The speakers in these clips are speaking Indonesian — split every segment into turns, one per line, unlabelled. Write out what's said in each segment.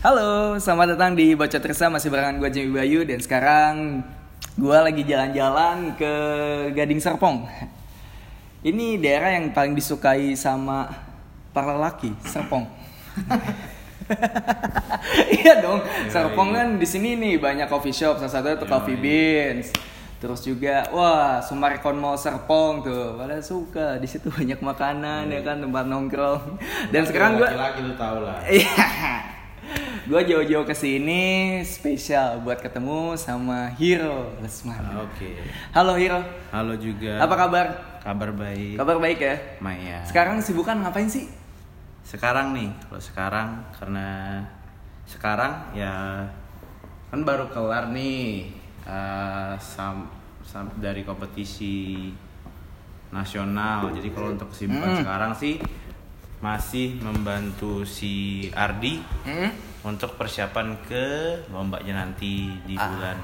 Halo, selamat datang di Bocot Resa masih barengan gue Jamie Bayu dan sekarang gue lagi jalan-jalan ke Gading Serpong. Ini daerah yang paling disukai sama para lelaki, Serpong. iya dong, Serpong kan di sini nih banyak coffee shop, salah satunya tuh Coffee Beans. Terus juga, wah Sumarkon Mall Serpong tuh, pada suka. Di situ banyak makanan ya kan, tempat nongkrong. Dan sekarang gue,
laki-laki lu tau lah.
Iya. Gue jauh-jauh ke sini spesial buat ketemu sama Hiro Lesmana.
Oke.
Halo Hiro,
Halo juga.
apa kabar?
Kabar baik.
Kabar baik ya?
Maya.
Sekarang sibukan ngapain sih?
Sekarang nih, kalau sekarang karena sekarang ya kan baru kelar nih eh, sam, sam- dari kompetisi nasional. Jadi kalau untuk kesibukan
Hmm.
sekarang sih masih membantu si Ardi
Hmm?
untuk persiapan ke lombanya nanti di
Ah.
bulan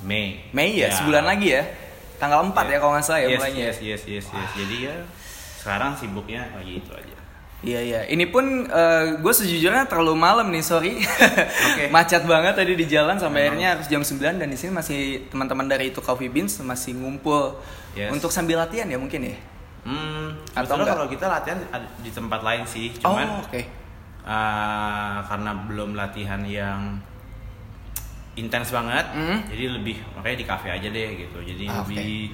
Mei.
Mei ya, sebulan lagi ya? Tanggal 4 ya kalau nggak salah ya
yes,
mulainya.
Yes, yes, yes, yes. Jadi ya sekarang sibuknya lagi itu aja.
Iya iya. Ini pun gue sejujurnya terlalu malam nih, sorry.
Oke.
Macet banget tadi di jalan sampai akhirnya harus jam 9 dan di sini masih teman-teman dari itu Coffee Beans masih ngumpul
Yes.
untuk sambil latihan ya mungkin ya.
Hmm,
Atau
kalau kita latihan di tempat lain sih, cuman
oh, oke.
eh, karena belum latihan yang intens banget,
Hmm.
jadi lebih makanya di cafe aja deh gitu. Jadi
Ah,
lebih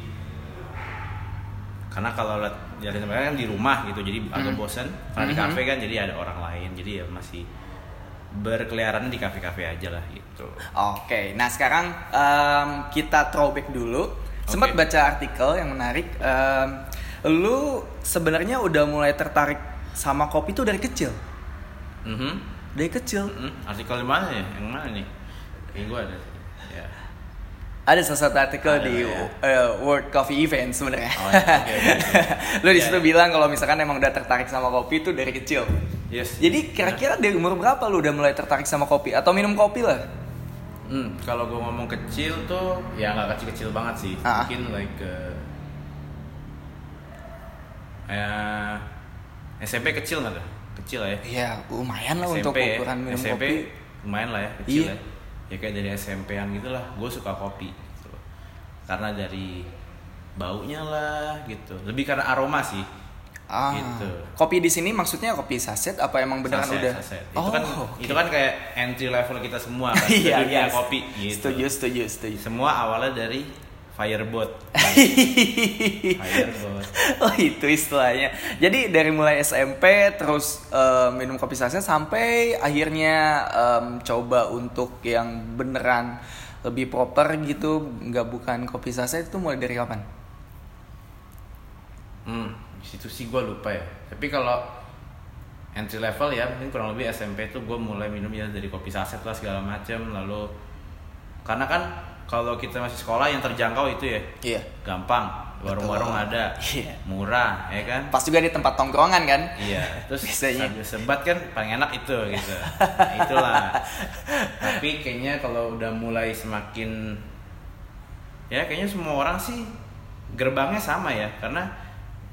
karena kalau lat- latihan tempat lain kan di rumah gitu, jadi agak
Hmm.
bosen. Karena di
Mhm.
cafe kan jadi ada orang lain, jadi ya masih berkeliaran di kafe-kafe aja lah gitu.
Oke, nah sekarang em, kita throwback dulu. Sempat baca artikel yang menarik. Em, lu sebenarnya udah mulai tertarik sama kopi tuh dari kecil.
Mhm.
Dari kecil.
Hmm, artikel di mana ya? Yang mana nih? Kayaknya gue ada. Ya.
Ada salah satu artikel
Ada,
di
ya.
eh, World Coffee Event sebenarnya.
Oh, ya, oke, oke.
lu di
Ya,
situ
ya.
bilang kalau misalkan emang udah tertarik sama kopi tuh dari kecil.
Yes.
Jadi kira-kira dari umur berapa lu udah mulai tertarik sama kopi atau minum kopi lah?
Hmm, kalau gue ngomong kecil tuh ya nggak kecil-kecil banget sih.
Ah.
Mungkin like ke eh SMP kecil nggak tuh? Kecil lah ya.
Iya, lumayan lah untuk
SMP ya.
ukuran minum
SMP
kopi.
lumayan lah ya kecil
Iya.
ya. Ya kayak dari SMP-an gitu lah. Gue suka kopi. Gitu. Karena dari baunya lah gitu. Lebih karena aroma sih.
Ah.
Gitu.
Kopi di sini maksudnya kopi saset apa emang beneran
Saset,
udah?
saset. Itu
oh,
kan
oke.
itu kan kayak entry level kita semua kan.
Iya, iya.
dunia kopi gitu.
Setuju, setuju, setuju.
Semua awalnya dari Firebot. Firebot.
oh itu istilahnya. Jadi dari mulai SMP terus eh, minum kopi saset sampai akhirnya em, coba untuk yang beneran lebih proper gitu, nggak bukan kopi saset itu mulai dari kapan?
Hmm, situ sih gue lupa ya. Tapi kalau entry level ya mungkin kurang lebih SMP tuh gue mulai minum ya dari kopi saset lah segala macem lalu karena kan kalau kita masih sekolah yang terjangkau itu ya
Iya.
gampang warung-warung ada
Iya.
murah ya kan
Pas juga di tempat tongkrongan kan?
Iya, terus
Biasanya.
sebat kan paling enak itu gitu. Nah, itulah. Tapi kayaknya kalau udah mulai semakin ya kayaknya semua orang sih gerbangnya sama ya karena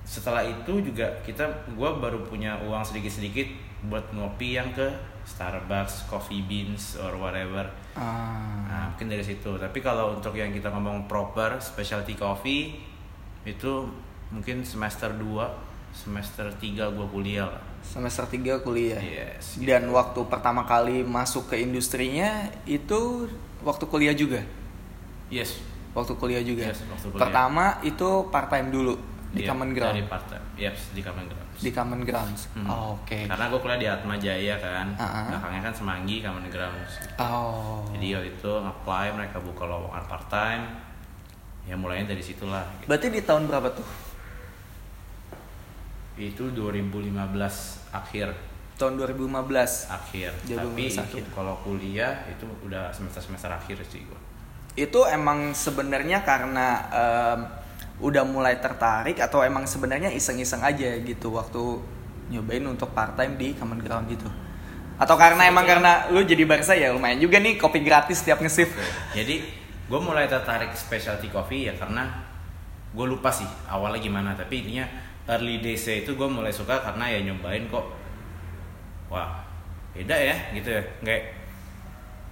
setelah itu juga kita gua baru punya uang sedikit-sedikit buat ngopi yang ke Starbucks, Coffee Beans or whatever.
Ah.
Nah, mungkin dari situ. Tapi kalau untuk yang kita ngomong proper specialty coffee itu mungkin semester 2, semester 3 gua kuliah lah.
Semester 3 kuliah.
Yes, gitu.
Dan waktu pertama kali masuk ke industrinya itu waktu kuliah juga.
Yes.
Waktu kuliah juga.
Yes, waktu kuliah.
Pertama itu part time dulu di
Iya,
Common Ground.
Dari part time. Yes, di Common Ground.
Di Common Grounds.
Hmm.
Oh, Oke.
Karena gue kuliah di Atma Jaya kan.
Ah, ah.
Belakangnya kan Semanggi Common Ground.
Oh.
Jadi waktu itu apply mereka buka lowongan part time. Ya mulainya dari situlah. gitu.
Berarti di tahun berapa tuh?
Itu 2015 akhir
Tahun 2015.
akhir.
2015
Tapi itu
akhir.
kalau kuliah itu udah semester semester akhir sih gue.
Itu emang sebenarnya karena em, udah mulai tertarik atau emang sebenarnya iseng-iseng aja gitu waktu nyobain untuk part time di Common Ground gitu. Atau karena emang karena lu jadi barista ya lumayan juga nih kopi gratis tiap nge-shift.
Jadi gue mulai tertarik specialty coffee ya karena gue lupa sih awalnya gimana tapi intinya early days itu gue mulai suka karena ya nyobain kok wah beda ya gitu ya kayak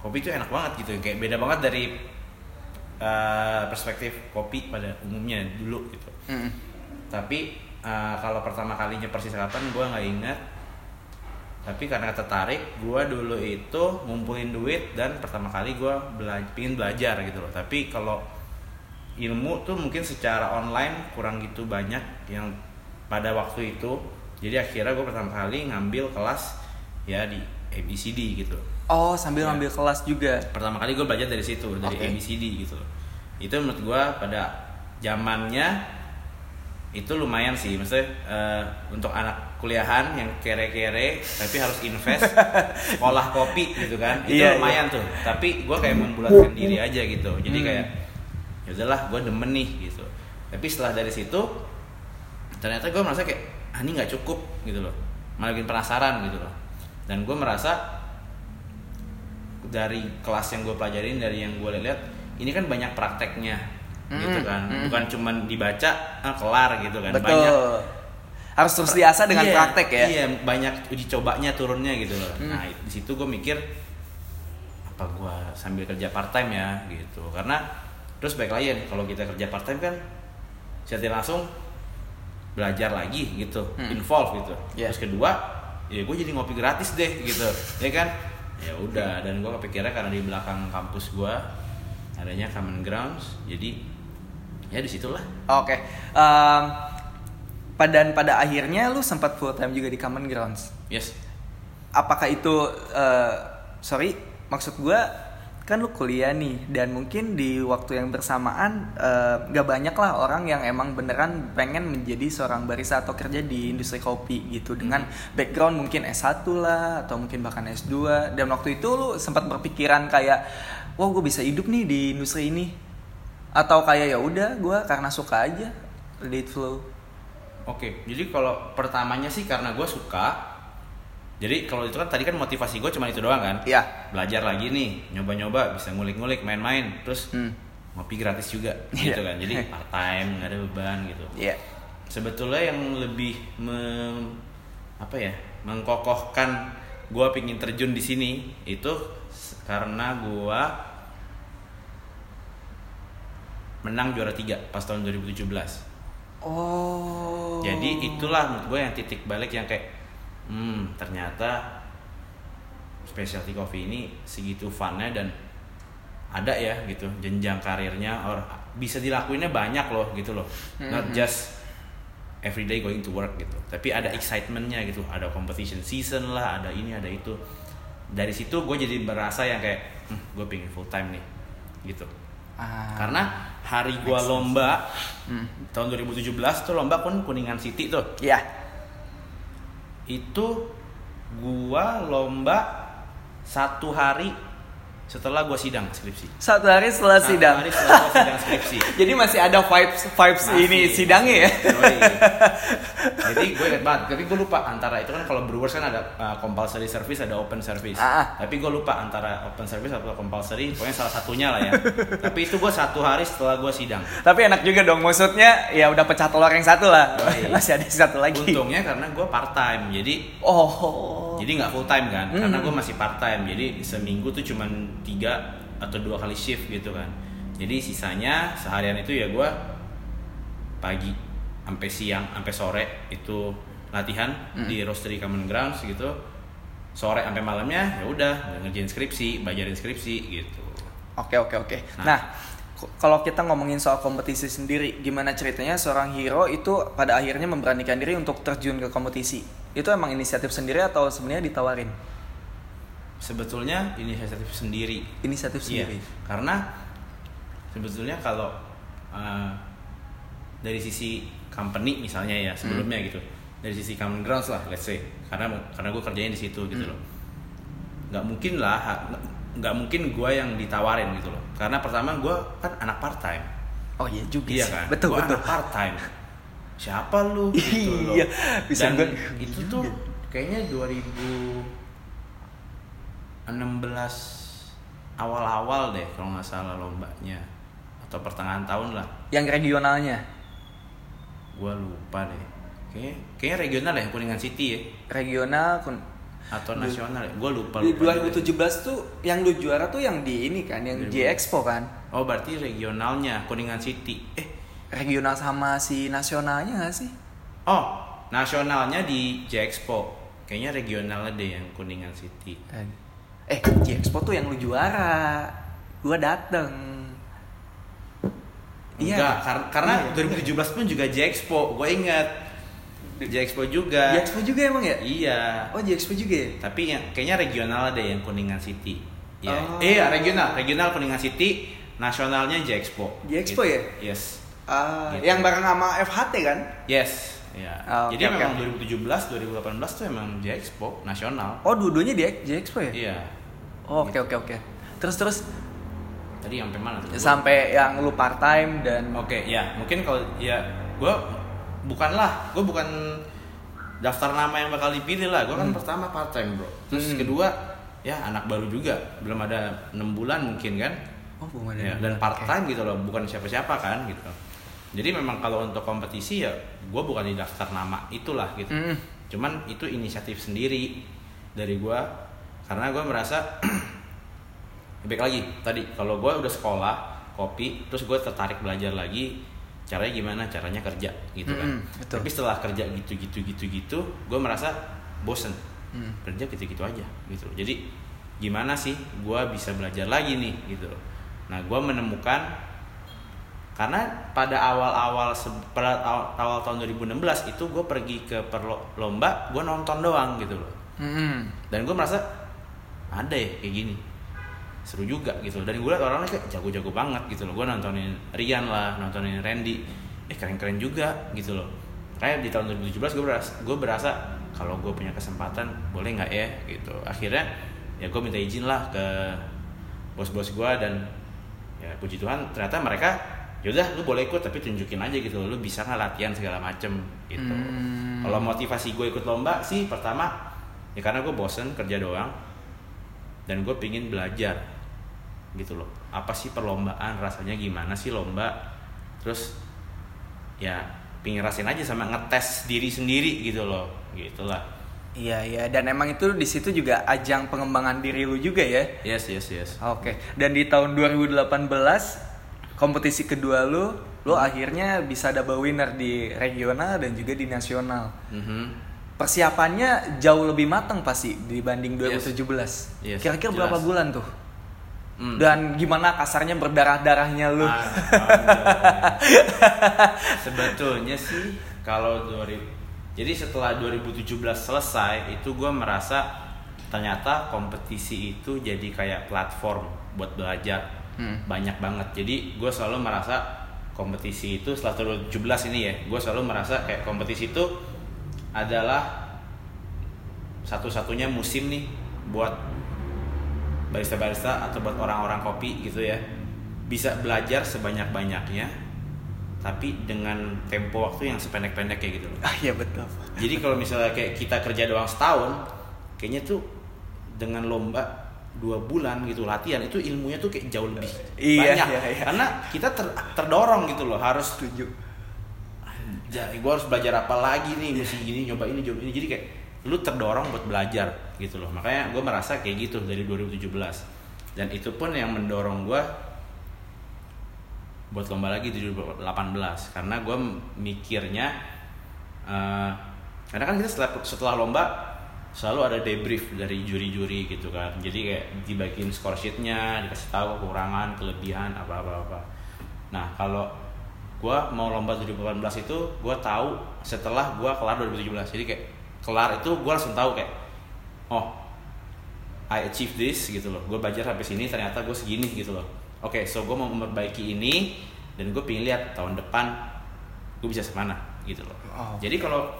kopi itu enak banget gitu kayak beda banget dari uh, perspektif kopi pada umumnya dulu gitu.
Mm.
tapi uh, kalau pertama kalinya persis kapan gue nggak ingat. Tapi karena tertarik gue dulu itu ngumpulin duit dan pertama kali gue bela pingin belajar gitu loh. Tapi kalau ilmu tuh mungkin secara online kurang gitu banyak yang pada waktu itu. Jadi akhirnya gue pertama kali ngambil kelas ya di ABCD gitu.
Oh, sambil
Ya.
kelas juga.
pertama kali gue belajar dari situ dari
Oke.
ABCD gitu. Itu menurut gue pada zamannya itu lumayan sih. Maksudnya eh, untuk anak kuliahan yang kere-kere tapi harus invest sekolah kopi gitu kan itu
Iya,
lumayan tuh. Tapi gue kayak membulatkan diri aja gitu. Jadi
Hmm.
kayak ya udahlah gue demen nih gitu. Tapi setelah dari situ ternyata gue merasa kayak ah ini nggak cukup gitu loh. Malah bikin penasaran gitu loh dan gue merasa dari kelas yang gue pelajarin dari yang gue lihat ini kan banyak prakteknya gitu
Mm,
kan
mm.
bukan cuman dibaca ah, kelar gitu kan
Betul.
banyak
Harus terus diasah dengan
Iya,
praktek ya.
iya banyak uji cobanya turunnya gitu loh
Hmm.
nah di situ gue mikir apa gue sambil kerja part time ya gitu karena terus baik lagi ya kalau kita kerja part time kan secara langsung belajar lagi gitu
Hmm.
involve gitu
Iya.
terus kedua ya gue jadi ngopi gratis deh gitu ya kan ya udah dan gue kepikiran karena di belakang kampus gue adanya common grounds jadi ya di situlah
Oke. Em, pada pada akhirnya lu sempat full time juga di Common Grounds.
yes
Apakah itu eh, sorry, maksud gua kan lu kuliah nih dan mungkin di waktu yang bersamaan eh, gak banyak lah orang yang emang beneran pengen menjadi seorang barista atau kerja di industri kopi gitu. Dengan background mungkin S1 lah atau mungkin bahkan S2 dan waktu itu lu sempat berpikiran kayak wah gue bisa hidup nih di industri ini. Atau kayak ya udah gue karena suka aja let it flow.
Oke, jadi kalau pertamanya sih karena gue suka. Jadi kalau itu kan tadi kan motivasi gue cuma itu doang kan.
ya
Belajar lagi nih, nyoba-nyoba, bisa ngulik-ngulik, main-main, terus
hmm.
ngopi gratis juga,
Iya.
gitu kan. Jadi part time, nggak ada beban gitu.
ya
Sebetulnya yang lebih mem- apa ya, mengkokohkan gue pingin terjun di sini itu karena gue menang juara tiga pas tahun 2017.
oh
Jadi itulah menurut gue yang titik balik yang kayak hmm ternyata specialty coffee ini segitu funnya dan ada ya gitu jenjang karirnya or bisa dilakuinnya banyak loh gitu loh not
Mhm.
just everyday going to work gitu tapi ada excitementnya gitu ada competition season lah ada ini ada itu dari situ gue jadi berasa yang kayak hmm, gue pengen full time nih gitu
Ah.
karena hari
sense.
lomba
Hmm.
tahun 2017 tuh lomba kan Kuningan City tuh.
ya
Itu gua lomba satu hari setelah gua sidang skripsi.
satu hari setelah
Satu
sidang
hari setelah gua sidang skripsi.
jadi masih ada vibes vibes
Masih,
ini sidangnya ya.
Jadi gue inget banget, tapi gue lupa antara itu kan kalau Brewers kan ada uh, compulsory service, ada open service.
Ah, ah.
Tapi gue lupa antara open service atau compulsory, pokoknya salah satunya lah ya. tapi itu gue satu hari setelah gue sidang.
tapi enak juga dong maksudnya ya udah pecah telur yang satu lah
Yoi.
masih ada satu lagi
Untungnya karena gue part time, jadi
oh
jadi nggak full time kan karena
Hmm.
gue masih part time jadi seminggu tuh cuman tiga atau dua kali shift gitu kan jadi sisanya seharian itu ya gue pagi sampai siang sampai sore itu latihan
Hmm.
di roastery common grounds gitu sore sampai malamnya ya udah ngerjain skripsi belajarin skripsi gitu
Oke oke oke.
Nah.
Nah, k- kalau kita ngomongin soal kompetisi sendiri, gimana ceritanya seorang hero itu pada akhirnya memberanikan diri untuk terjun ke kompetisi? Itu emang inisiatif sendiri atau sebenarnya ditawarin?
sebetulnya inisiatif sendiri
Inisiatif
Iya,
sendiri.
karena sebetulnya kalau uh, dari sisi company misalnya ya sebelumnya
Hmm.
gitu, dari sisi common grounds lah, let's say, karena karena gue kerjanya di situ gitu
Hmm.
loh, nggak mungkin lah, nggak mungkin gue yang ditawarin gitu loh, karena pertama gue kan anak part time,
Oh iya juga
iya
sih.
kan,
Betul
Gua
betul.
anak part time, siapa lu? Gitu loh.
Iya, bisa
Dan
gua-
itu
juga.
tuh kayaknya 2016 awal-awal deh kalau nggak salah lombanya atau pertengahan tahun lah
Yang regionalnya,
gue lupa deh kayaknya kayaknya regional ya kuningan city ya
regional kun-
atau nasional gue lupa
Di
lupa
2017 tuh yang lu juara tuh yang di ini kan, yang J Expo kan.
oh berarti regionalnya kuningan city eh
Regional sama si nasionalnya gak sih?
oh nasionalnya di J Expo kayaknya regionalnya deh yang kuningan city
Eh, J Expo tuh yang lu juara. Gua dateng.
Enggak, kar- karena
Iya.
2017 pun juga J Expo, gue ingat J Expo juga.
J Expo juga emang ya?
Iya.
Oh, J Expo juga ya?
Tapi yang kayaknya regional deh yang Kuningan City. Iya.
Oh.
Eh, ya, regional, regional Kuningan City, nasionalnya J Expo.
J Expo
Gitu.
ya?
Yes.
Ah,
Gitu.
yang bareng sama FHT kan?
Yes. Ya.
Oke,
Jadi
oke,
memang
oke.
2017, 2018 tuh emang J Expo nasional.
Oh, dua-duanya di J Expo ya?
Iya.
Oh, Oke, oke, oke. Terus terus
Tadi sampai mana tuh?
sampai yang lu part time dan
Oke, ya mungkin kalau ya gue bukanlah gue bukan daftar nama yang bakal dipilih lah. Gue kan pertama part time bro. Terus
Hmm.
kedua ya anak baru juga, belum ada enam bulan mungkin kan.
Oh, belum ada.
Ya, dan part time gitu loh, bukan siapa-siapa kan gitu. Jadi memang kalau untuk kompetisi ya gue bukan di daftar nama itulah gitu.
Mm.
Cuman itu inisiatif sendiri dari gue karena gue merasa baik lagi tadi kalau gue udah sekolah kopi terus gue tertarik belajar lagi caranya gimana? Caranya kerja gitu kan.
Mm-mm, betul.
tapi setelah kerja gitu gitu gitu gitu gue merasa bosen.
Mm.
kerja gitu gitu aja gitu. Jadi gimana sih gue bisa belajar lagi nih gitu. Nah gue menemukan karena pada awal-awal pada awal, awal tahun 2016 itu gue pergi ke perlo- lomba gue nonton doang gitu loh.
Mm-mm.
dan gue merasa ada ya kayak gini seru juga gitu dan gue liat orangnya kayak jago-jago banget gitu loh. Gue nontonin Rian lah nontonin Randy. Eh keren-keren juga gitu loh. Kayak di tahun 2017 gue berasa gue berasa kalau gue punya kesempatan boleh nggak ya gitu. Akhirnya ya gue minta izin lah ke bos-bos gue dan ya puji Tuhan ternyata mereka yaudah lu boleh ikut tapi tunjukin aja gitu loh, lu bisa nggak latihan segala macem gitu.
Hmm.
kalau motivasi gue ikut lomba sih pertama ya karena gue bosen kerja doang dan gue pingin belajar gitu loh apa sih perlombaan rasanya gimana sih lomba terus ya pingin rasain aja sama ngetes diri sendiri gitu loh gitulah
Iya, iya. Dan emang itu di situ juga ajang pengembangan diri lu juga ya?
yes yes yes
Oke. Dan di tahun 2018 kompetisi kedua lu, lu akhirnya bisa double winner di regional dan juga di nasional.
Mhm.
Persiapannya jauh lebih matang pasti dibanding 2017.
Yes,
Kira-kira
jelas.
berapa bulan tuh?
Hmm.
Dan gimana kasarnya berdarah-darahnya lu?
Ah. Sebetulnya sih kalau 2000 jadi setelah 2017 selesai itu gue merasa ternyata kompetisi itu jadi kayak platform buat belajar
Hmm.
banyak banget. Jadi gue selalu merasa kompetisi itu setelah 2017 ini ya, gue selalu merasa kayak kompetisi itu adalah satu-satunya musim nih buat barista-barista atau buat orang-orang kopi gitu ya bisa belajar sebanyak-banyaknya tapi dengan tempo waktu yang sependek-pendek kayak gitu loh.
Ah iya betul.
Jadi kalau misalnya kayak kita kerja doang setahun, kayaknya tuh dengan lomba dua bulan gitu latihan itu ilmunya tuh kayak jauh lebih
Iya,
banyak
iya, iya.
karena kita ter- terdorong gitu loh harus
Setuju.
jadi gue harus belajar apa lagi nih mesti gini nyoba ini coba ini jadi kayak lu terdorong buat belajar gitu loh. Makanya gue merasa kayak gitu dari 2017 dan itu pun yang mendorong gue buat lomba lagi di 2018 karena gue mikirnya eh, karena kan kita setelah setelah lomba selalu ada debrief dari juri-juri gitu kan. Jadi kayak dibagiin score sheetnya dikasih tahu kekurangan kelebihan apa apa apa. Nah kalau gue mau lomba 2018 itu gue tahu setelah gue kelar 2017 jadi kayak kelar itu gue langsung tahu kayak oh I achieve this gitu loh. Gue belajar sampai sini ternyata gue segini gitu loh. Oke so gue mau memperbaiki ini dan gue pengen lihat tahun depan gue bisa semana gitu loh.
Oh.
jadi kalau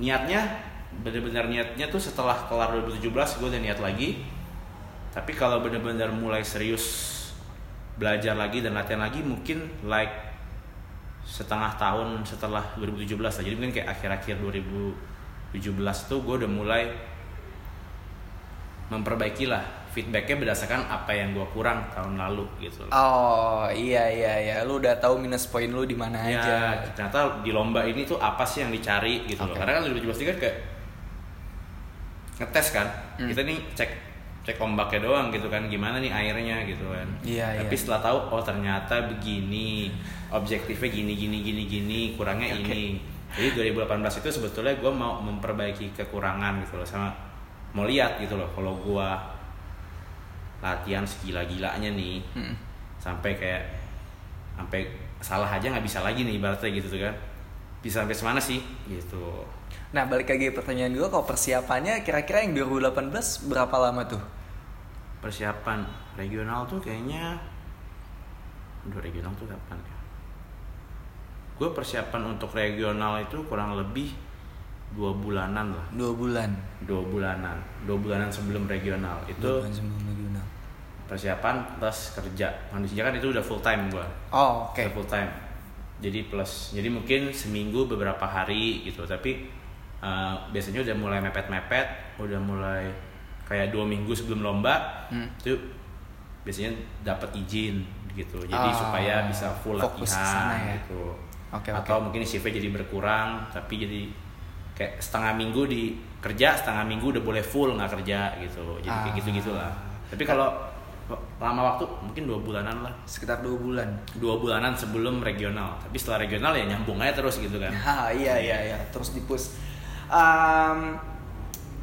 niatnya benar-benar niatnya tuh setelah kelar 2017 gue udah niat lagi. Tapi kalau benar-benar mulai serius belajar lagi dan latihan lagi mungkin like setengah tahun setelah 2017 lah. Jadi mungkin kayak akhir-akhir 2017 tuh gue udah mulai memperbaiki lah feedbacknya berdasarkan apa yang gue kurang tahun lalu gitu loh.
Oh iya iya iya, lu udah tahu minus poin lu di mana
ya
aja.
ternyata di lomba ini tuh apa sih yang dicari gitu loh
Oke.
karena kan 2017 ini kan kayak ngetes kan
Hmm.
kita nih cek cek ombaknya doang gitu kan gimana nih airnya gitu kan
Iya,
tapi
iya.
setelah tahu oh ternyata begini objektifnya gini gini gini gini kurangnya
Oke.
ini jadi 2018 itu sebetulnya gue mau memperbaiki kekurangan gitu loh sama mau lihat gitu loh kalau gue latihan segila-gilanya nih
Mm.
sampai kayak sampai salah aja nggak bisa lagi nih ibaratnya gitu tuh kan bisa sampai semana sih gitu
Nah balik lagi pertanyaan gue, kalau persiapannya kira-kira yang 2018 berapa lama tuh?
persiapan regional tuh kayaknya udah regional tuh kapan ya gue persiapan untuk regional itu kurang lebih dua bulanan lah
Dua bulan.
dua bulanan dua bulanan sebelum regional itu
Dua bulan sebelum regional.
persiapan plus kerja kondisinya kan itu udah full time gue
Oh oke.
Udah full time jadi plus jadi mungkin seminggu beberapa hari gitu tapi uh, biasanya udah mulai mepet-mepet udah mulai kayak dua minggu sebelum lomba
Hmm.
itu biasanya dapat izin gitu jadi
Ah,
supaya bisa full latihan
ya.
gitu
Oke,
atau
oke.
mungkin shiftnya jadi berkurang tapi jadi kayak setengah minggu di kerja setengah minggu udah boleh full nggak kerja gitu jadi kayak
Ah.
gitu gitulah tapi kalau lama waktu mungkin dua bulanan lah
Sekitar dua bulan.
dua bulanan sebelum regional tapi setelah regional ya nyambung aja terus gitu kan
Ah iya iya iya terus dipus. Um,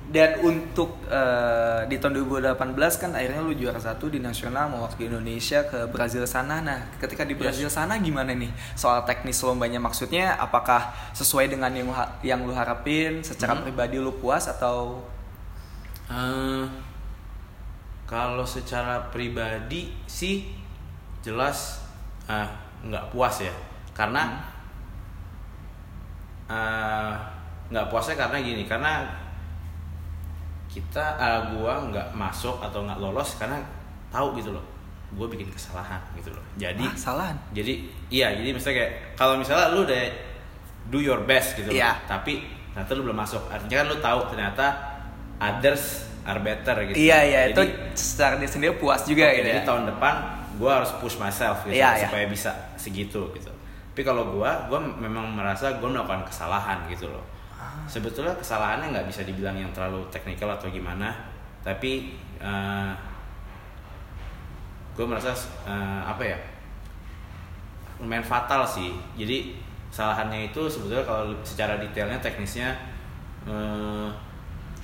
dan untuk eh, di tahun 2018 kan akhirnya lu juara satu di nasional mewakili Indonesia ke Brazil sana. Nah ketika di Brazil sana gimana nih soal teknis lombanya? Maksudnya apakah sesuai dengan yang yang lu harapin? Secara
Hmm.
pribadi lu puas atau?
Eh, kalau secara pribadi sih jelas ah, nggak puas ya. Karena eh, nggak puasnya karena gini karena kita eh, gua nggak masuk atau nggak lolos karena tahu gitu loh gue bikin kesalahan gitu loh jadi
ah, salahan?
jadi iya jadi misalnya kayak kalau misalnya lu udah do your best gitu loh,
Iya.
tapi ternyata lu belum masuk artinya kan lu tahu ternyata others are better gitu
Iya iya itu
jadi,
secara dia sendiri puas juga
oke,
gitu
jadi
ya.
tahun depan gue harus push myself gitu
Iya, iya.
supaya bisa segitu gitu tapi kalau gue gue memang merasa gue melakukan kesalahan gitu loh. Sebetulnya kesalahannya nggak bisa dibilang yang terlalu teknikal atau gimana tapi gue merasa eh, apa ya lumayan fatal sih jadi kesalahannya itu sebetulnya kalau secara detailnya teknisnya eh,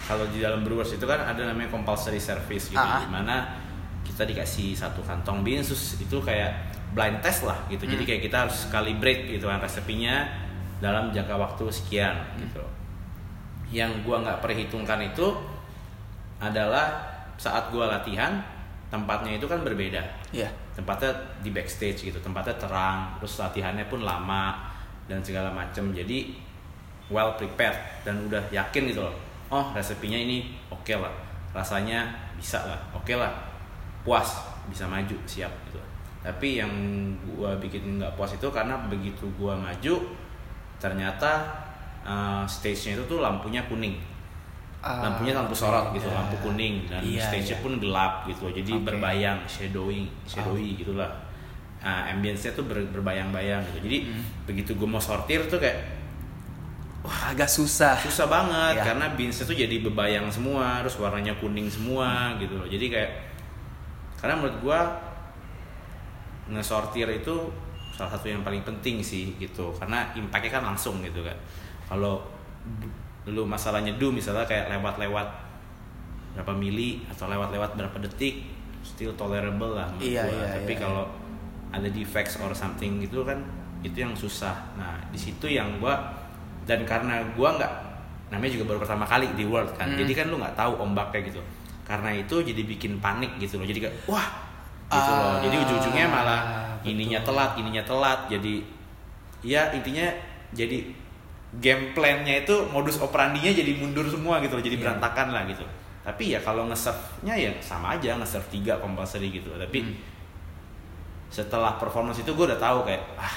kalau di dalam brewers itu kan ada namanya compulsory service gitu
Ah.
di mana kita dikasih satu kantong binsus itu kayak blind test lah gitu jadi
Hmm.
kayak kita harus calibrate gitu kan resepinya dalam jangka waktu sekian gitu yang gua nggak perhitungkan itu adalah saat gua latihan tempatnya itu kan berbeda.
Iya.
tempatnya di backstage gitu tempatnya terang terus latihannya pun lama dan segala macem. Jadi well prepared dan udah yakin gitu loh. Oh resepinya ini oke lah rasanya bisa lah oke lah. Puas bisa maju siap gitu. Tapi yang gua bikin nggak puas itu karena begitu gua maju ternyata uh, stage-nya itu tuh lampunya kuning
Ah,
lampunya lampu sorot gitu
iya.
lampu kuning dan
Iya,
stage-nya
iya.
pun gelap gitu jadi
Oke.
berbayang shadowing shadowy gitulah nah, ambience-nya tuh ber- berbayang-bayang gitu jadi
Hmm.
begitu gue mau sortir tuh kayak
agak susah.
susah banget
Iya.
karena beansnya tuh jadi bebayang semua terus warnanya kuning semua gitu loh jadi kayak karena menurut gua ngesortir itu salah satu yang paling penting sih gitu. Karena impactnya kan langsung gitu kan kalau lu masalah nyeduh misalnya kayak lewat-lewat berapa mili atau lewat-lewat berapa detik still tolerable lah
Iya,
gua.
iya,
tapi
iya,
kalau ada defects or something gitu kan itu yang susah. Nah di situ yang gua dan karena gua nggak namanya juga baru pertama kali di world kan
Hmm.
jadi kan lu nggak tahu ombaknya gitu. Karena itu jadi bikin panik gitu loh. Jadi kayak wah gitu loh jadi
Ah,
ujung-ujungnya malah
betul.
ininya telat ininya telat jadi ya intinya jadi game plan-nya itu modus operandinya jadi mundur semua gitu loh jadi
Iya.
berantakan lah gitu tapi ya kalau nge-serve-nya ya sama aja nge-serve 3 compulsory gitu tapi
Hmm.
setelah performance itu gue udah tahu kayak ah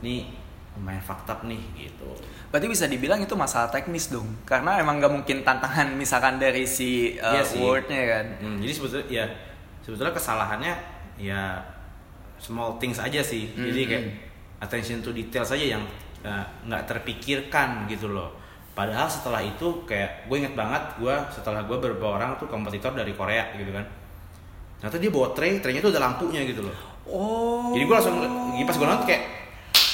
ini lumayan fucked up nih gitu
Berarti bisa dibilang itu masalah teknis dong, karena emang nggak mungkin tantangan misalkan dari si uh,
Iya
wordnya kan.
Hmm, jadi sebetulnya ya sebetulnya kesalahannya ya small things aja sih. Jadi
Hmm,
kayak attention to detail saja yang uh, nggak terpikirkan gitu loh. padahal setelah itu kayak gue inget banget gue setelah gue beberapa orang tuh kompetitor dari Korea gitu kan ternyata dia bawa tray traynya tuh ada lampunya gitu loh
Oh.
jadi gue langsung pas gue nonton kayak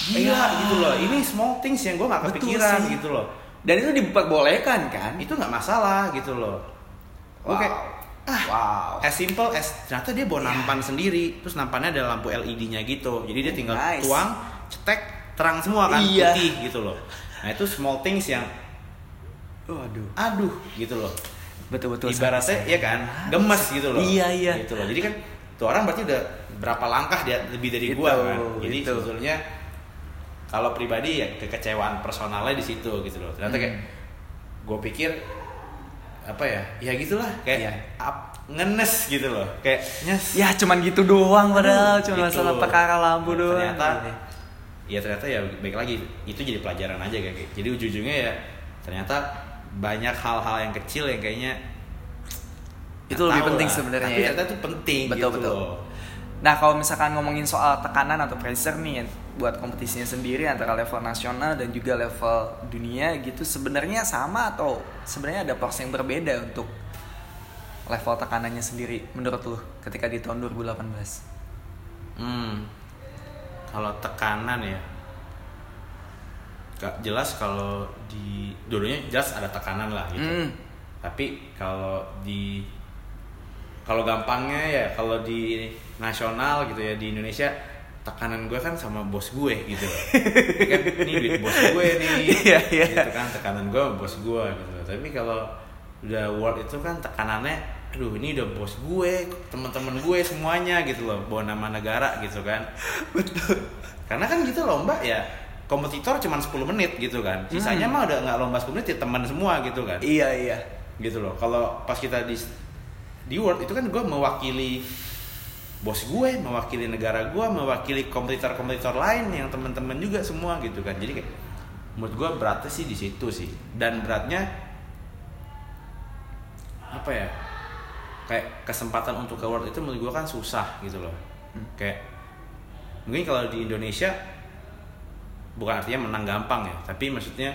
Gila.
gila gitu loh ini small things yang gue gak
Betul
kepikiran gitu loh
Dan itu diperbolehkan kan?
itu nggak masalah gitu loh gue
Wow.
kayak ah
wow.
as simple as ternyata dia bawa nampan sendiri terus nampannya ada lampu LED-nya gitu jadi dia tinggal
Nice.
tuang cetek terang semua kan
Iya.
putih gitu loh nah itu small things yang
Waduh.
aduh gitu loh
Betul-betul.
ibaratnya
sampai
ya kan gemes gitu loh
Iya, iya.
gitu loh jadi kan tuh orang berarti udah berapa langkah dia lebih dari gua
Gitu,
kan jadi
gitu.
sebetulnya kalau pribadi ya kekecewaan personalnya di situ gitu loh ternyata kayak
Hmm.
gue pikir apa ya ya gitulah kayak
Iya.
up- ngenes gitu loh kayak nyes
Ya cuman gitu doang padahal cuma
Gitu.
masalah perkara lampu
Nah,
doang.
ternyata ya ternyata ya baik lagi itu jadi pelajaran aja kayak gitu. jadi ujung-ujungnya ya ternyata banyak hal-hal yang kecil yang kayaknya
Itu lebih penting sebenarnya
tapi
ya.
ternyata itu penting
Betul,
gitu
betul.
loh.
Nah kalau misalkan ngomongin soal tekanan atau pressure nih buat kompetisinya sendiri antara level nasional dan juga level dunia gitu sebenarnya sama atau sebenarnya ada porsi yang berbeda untuk level tekanannya sendiri menurut lu ketika di tahun 2018?
Hmm. Kalau tekanan ya. Gak jelas kalau di dulunya jelas ada tekanan lah gitu.
Hmm.
Tapi kalau di kalau gampangnya ya kalau di nasional gitu ya di Indonesia tekanan gue kan sama bos gue gitu loh. Ya kan ini duit bos gue nih.
Iya, iya.
Gitu kan tekanan gue bos gue gitu. Tapi kalau udah world itu kan tekanannya aduh ini udah bos gue, teman-teman gue semuanya gitu loh, bawa nama negara gitu kan. Betul. Karena kan gitu lomba ya kompetitor cuma 10 menit gitu kan. Sisanya mah udah nggak lomba 10 menit ya teman semua gitu kan
Iya iya.
gitu loh kalau pas kita di di world itu kan gue mewakili bos gue mewakili negara gue mewakili kompetitor-kompetitor lain yang teman-teman juga semua gitu kan. Jadi kayak menurut gue beratnya sih di situ sih. Dan beratnya apa ya kayak kesempatan untuk ke world itu menurut gue kan susah gitu loh. Kayak mungkin kalau di Indonesia bukan artinya menang gampang ya tapi maksudnya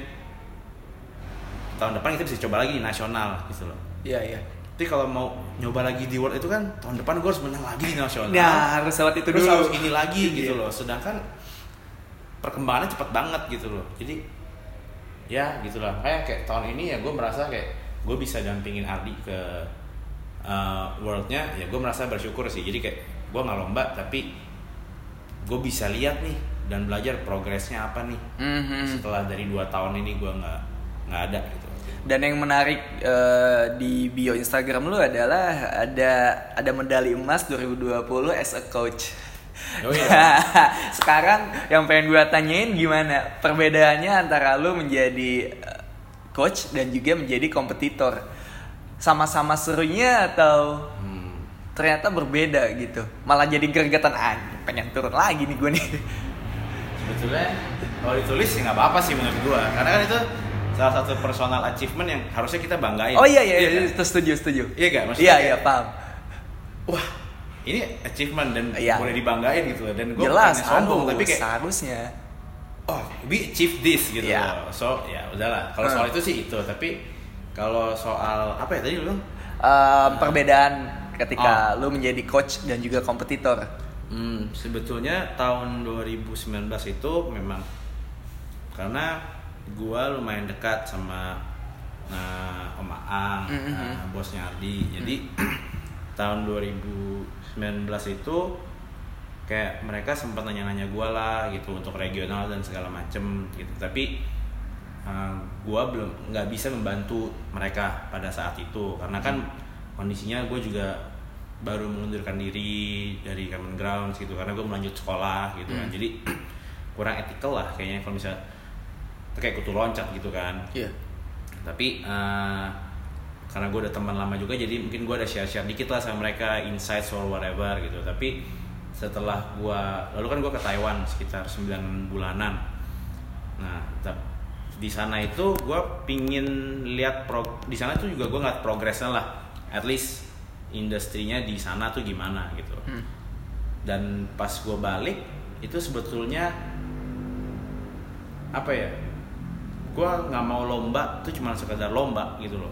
tahun depan kita bisa coba lagi di nasional gitu loh.
Iya iya.
Tapi kalau mau nyoba lagi di world itu kan tahun depan gue harus menang lagi di nasional
Nah harus lewat itu
terus
dulu.
harus ini lagi gitu
Iya.
loh sedangkan perkembangannya cepat banget gitu loh jadi ya gitulah kayak kayak tahun ini ya gue merasa kayak gue bisa dampingin Ardi ke uh, worldnya ya gue merasa bersyukur sih jadi kayak gue nggak lomba tapi gue bisa lihat nih dan belajar progresnya apa nih
Mhm.
setelah dari dua tahun ini gue nggak nggak ada gitu
Dan yang menarik eh, di bio Instagram lu adalah ada ada medali emas 2020 as a coach.
Oh iya.
Sekarang yang pengen gue tanyain gimana perbedaannya antara lu menjadi eh, coach dan juga menjadi kompetitor. Sama-sama serunya atau
Hmm.
ternyata berbeda gitu. Malah jadi gergetan ah, pengen turun lagi nih gue nih.
sebetulnya kalau ditulis sih nggak apa-apa sih menurut gua karena kan itu salah satu personal achievement yang harusnya kita banggain
Oh iya iya, iya,
kan?
itu setuju setuju.
Iya nggak? Maksudnya
Iya iya paham.
wah ini achievement dan
Iya.
boleh dibanggain gitu loh dan gua
Jelas
sombong tapi kayak
seharusnya.
oh we achieve this gitu
Iya.
loh so ya udahlah kalau
Hmm.
soal itu sih itu tapi kalau soal apa ya tadi lu?
Eh, perbedaan ketika
Oh.
lu menjadi coach dan juga kompetitor.
Hmm, sebetulnya tahun 2019 itu memang karena gua lumayan dekat sama nah, Om Aang,
Mhm.
nah, bosnya Ardi. Jadi tahun 2019 itu kayak mereka sempat nanya-nanya gua lah gitu untuk regional dan segala macem gitu. Tapi uh, gua belum nggak bisa membantu mereka pada saat itu karena kan kondisinya gue juga baru mengundurkan diri dari Common Grounds gitu karena gue melanjut sekolah gitu kan
Hmm.
jadi kurang etikal lah kayaknya kalau misalnya kayak kutu loncat gitu kan.
Iya.
tapi eh, karena gue udah teman lama juga jadi mungkin gue ada share-share dikit lah sama mereka insights or whatever gitu. Tapi setelah gue lalu kan gue ke Taiwan sekitar 9 bulanan. Nah di sana itu gue pingin lihat pro di sana tuh juga gue ngeliat progresnya lah. At least industrinya di sana tuh gimana gitu.
Hmm.
dan pas gue balik itu sebetulnya apa ya gue nggak mau lomba tuh cuma sekedar lomba gitu loh.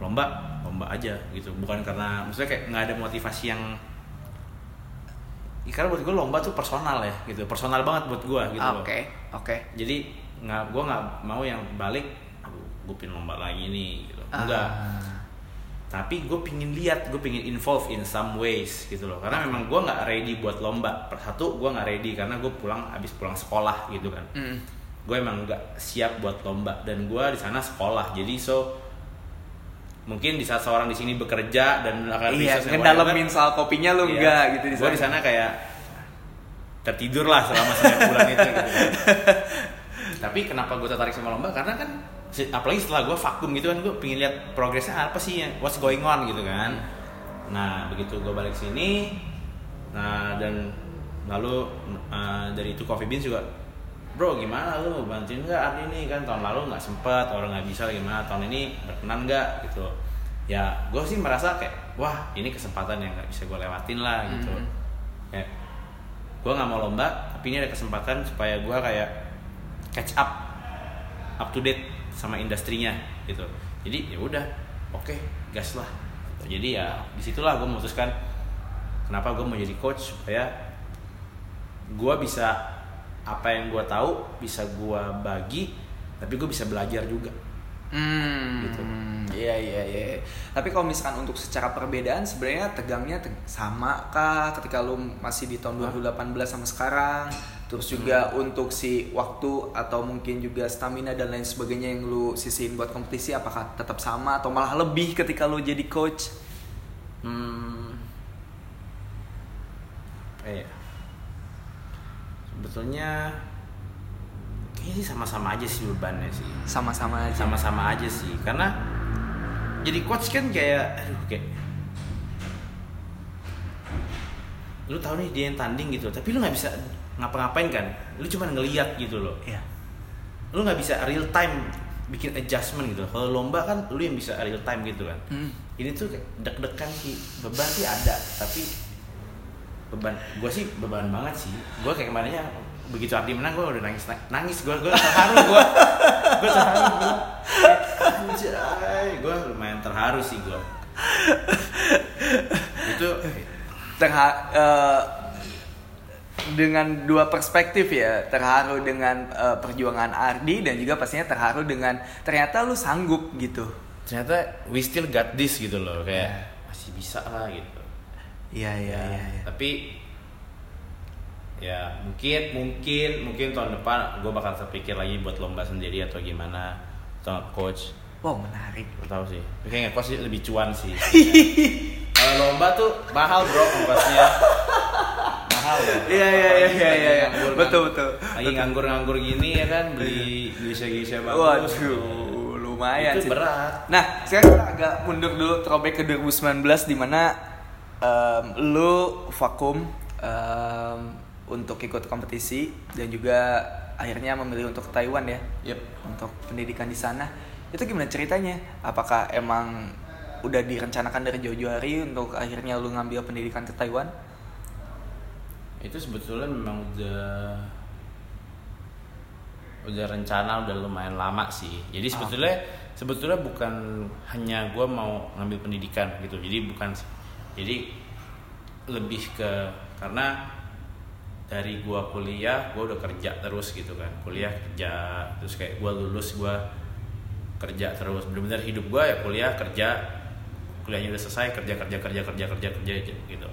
Lomba lomba aja gitu. Bukan karena maksudnya kayak nggak ada motivasi yang Ya, karena buat gue lomba tuh personal ya gitu. Personal banget buat gue gitu loh.
Oke, oke.
jadi nggak gue nggak mau yang balik gue pingin lomba lagi nih gitu. Enggak
Ah.
tapi gue pingin lihat gue pingin involve in some ways gitu loh. Karena memang gue nggak ready buat lomba. Per satu gue nggak ready karena gue pulang abis pulang sekolah gitu kan.
Mm.
Gue emang nggak siap buat lomba dan gue di sana sekolah jadi so mungkin di saat seorang di sini bekerja dan akan
Iya,
and
ngedalemin
whatever,
soal kopinya lu
Iya.
enggak gitu di
Gue di sana kayak tertidur lah selama sembilan bulan itu gitu. kan. Tapi kenapa gue tertarik sama lomba? Karena kan apalagi setelah gue vakum gitu kan gue pengen lihat progresnya apa sih yang what's going on gitu kan. Nah begitu gue balik sini, nah dan lalu uh, dari itu Coffee Beans juga Bro gimana lu? Bantuin nggak Ardi nih? Kan tahun lalu nggak sempet orang nggak bisa gimana? Tahun ini berkenan nggak? Gitu. Ya gue sih merasa kayak wah ini kesempatan yang nggak bisa gue lewatin lah gitu.
Mhm.
kayak gue nggak mau lomba tapi ini ada kesempatan supaya gue kayak catch up up to date sama industrinya gitu. Jadi ya udah oke gas lah. Jadi ya di situlah gue memutuskan kenapa gue mau jadi coach supaya gue bisa apa yang gue tahu bisa gue bagi tapi gue bisa belajar juga
Hmm,
Gitu.
Iya iya iya. Tapi kalau misalkan untuk secara perbedaan sebenarnya tegangnya teg- sama kah ketika lu masih di tahun 2018 sama sekarang? Terus juga untuk si waktu atau mungkin juga stamina dan lain sebagainya yang lu sisihin buat kompetisi apakah tetap sama atau malah lebih ketika lu jadi coach?
Hmm. Eh. Sebetulnya kayaknya sih sama-sama aja sih bebannya sih.
Sama-sama aja.
Sama-sama aja sih. Karena jadi coach kan kayak aduh kayak lu tahu nih dia yang tanding gitu tapi lu nggak bisa ngapa-ngapain kan lu cuma ngeliat gitu loh
Iya.
lu nggak bisa real time bikin adjustment gitu kalau lomba kan lu yang bisa real time gitu kan
Hmm.
ini tuh deg-degan sih beban sih ada tapi beban. Gue sih beban banget sih. Gue kayak kemarinnya begitu Ardi menang gue udah nangis nangis. Gue gue terharu gue gue terharu gue gue lumayan terharu sih gue itu
Terha eh, dengan dua perspektif ya. Terharu dengan eh, perjuangan Ardi dan juga pastinya terharu dengan ternyata lu sanggup gitu.
Ternyata we still got this gitu loh. Kayak
Ya.
masih bisa lah gitu
iya iya
Ya,
iya iya.
tapi ya mungkin mungkin mungkin tahun depan gue bakal terpikir lagi buat lomba sendiri atau gimana. Atau coach?
Wow menarik.
Gak tahu sih. Kayaknya coach sih lebih cuan sih. Kalau lomba tuh mahal bro ongkosnya. Mahal ya.
Iya iya iya iya iya. iya. betul betul.
Lagi nganggur-nganggur gini ya kan beli geisha-geisha bagus.
Waduh lumayan
itu
sih.
berat.
Nah sekarang kita agak mundur dulu throwback ke 2019 di mana em, lu vakum em, untuk ikut kompetisi dan juga akhirnya memilih untuk ke Taiwan ya.
Yep.
Untuk pendidikan di sana. Itu gimana ceritanya? Apakah emang udah direncanakan dari jauh-jauh hari untuk akhirnya lu ngambil pendidikan ke Taiwan?
Itu sebetulnya memang udah udah rencana udah lumayan lama sih. Jadi sebetulnya sebetulnya bukan hanya gue mau ngambil pendidikan gitu. Jadi bukan jadi lebih ke karena dari gua kuliah gua udah kerja terus gitu kan. Kuliah kerja terus kayak gua lulus gua kerja terus. Benar-benar hidup gua ya kuliah kerja kuliahnya udah selesai kerja kerja kerja kerja kerja kerja gitu.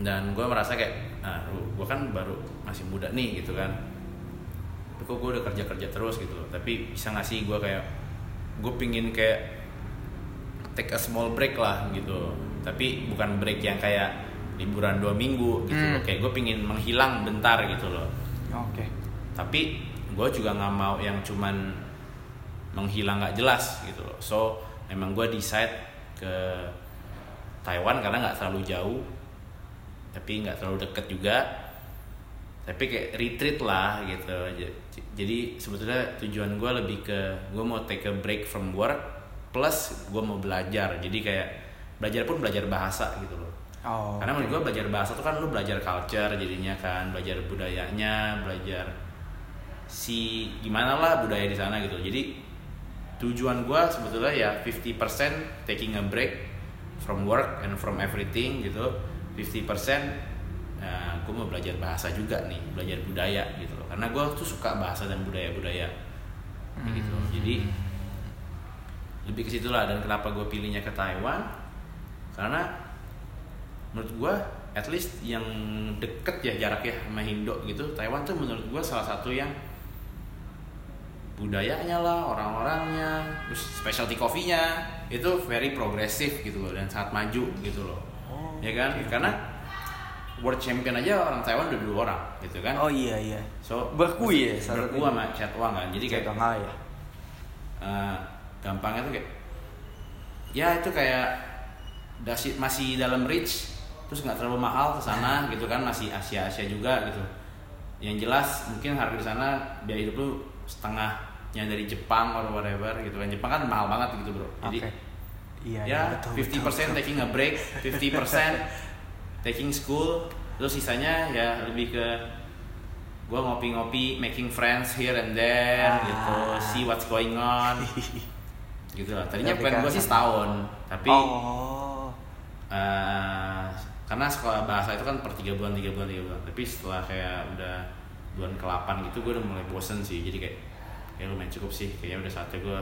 Dan gue merasa kayak nah gue kan baru masih muda nih gitu kan. Tapi kok gue udah kerja kerja terus gitu loh. Tapi bisa nggak sih gue kayak gue pingin kayak take a small break lah gitu tapi bukan break yang kayak liburan dua minggu gitu
Hmm.
loh kayak gue pingin menghilang bentar gitu loh.
Oke.
Tapi gue juga nggak mau yang cuman menghilang nggak jelas gitu loh. So memang gue decide ke Taiwan karena nggak terlalu jauh tapi nggak terlalu deket juga. Tapi kayak retreat lah gitu. Jadi sebetulnya tujuan gue lebih ke gue mau take a break from work plus gue mau belajar. Jadi kayak belajar pun belajar bahasa gitu loh.
Oh
karena menurut gue belajar bahasa tuh kan lu belajar culture jadinya kan belajar budayanya belajar si gimana lah budaya di sana gitu. Jadi tujuan gue sebetulnya ya 50% taking a break from work and from everything gitu. 50% nah, gue mau belajar bahasa juga nih belajar budaya gitu loh. Karena gue tuh suka bahasa dan budaya budaya gitu. Jadi lebih ke situ lah dan kenapa gue pilihnya ke Taiwan karena menurut gue at least yang deket ya jaraknya sama Indo gitu Taiwan tuh menurut gue salah satu yang budayanya lah orang-orangnya terus specialty coffee-nya itu very progresif gitu loh dan sangat maju gitu loh
Oh,
ya kan karena world champion aja orang Taiwan udah dua orang gitu kan
Oh iya iya.
so
Berkui ya, satunya.
sama Chat Wang kan jadi kayak
ya.
eh, gampangnya tuh kayak ya itu kayak masih dalam reach terus nggak terlalu mahal ke sana gitu kan masih Asia Asia juga gitu yang jelas mungkin harga di sana biaya hidup lu setengahnya dari Jepang or whatever gitu kan Jepang kan mahal banget gitu bro jadi
Oke. Iya,
ya
betul,
50%
betul, betul.
taking a break 50% taking school terus sisanya ya lebih ke gue ngopi-ngopi making friends here and there
Ah.
gitu see what's going on gitu lah tadinya plan gue sih
sana.
setahun tapi
Oh.
Eh, karena sekolah bahasa itu kan per tiga bulan tiga bulan tiga bulan. Tapi setelah kayak udah bulan ke 8 gitu gue udah mulai bosen sih. Jadi kayak kayak lumayan cukup sih. Kayaknya udah saatnya gue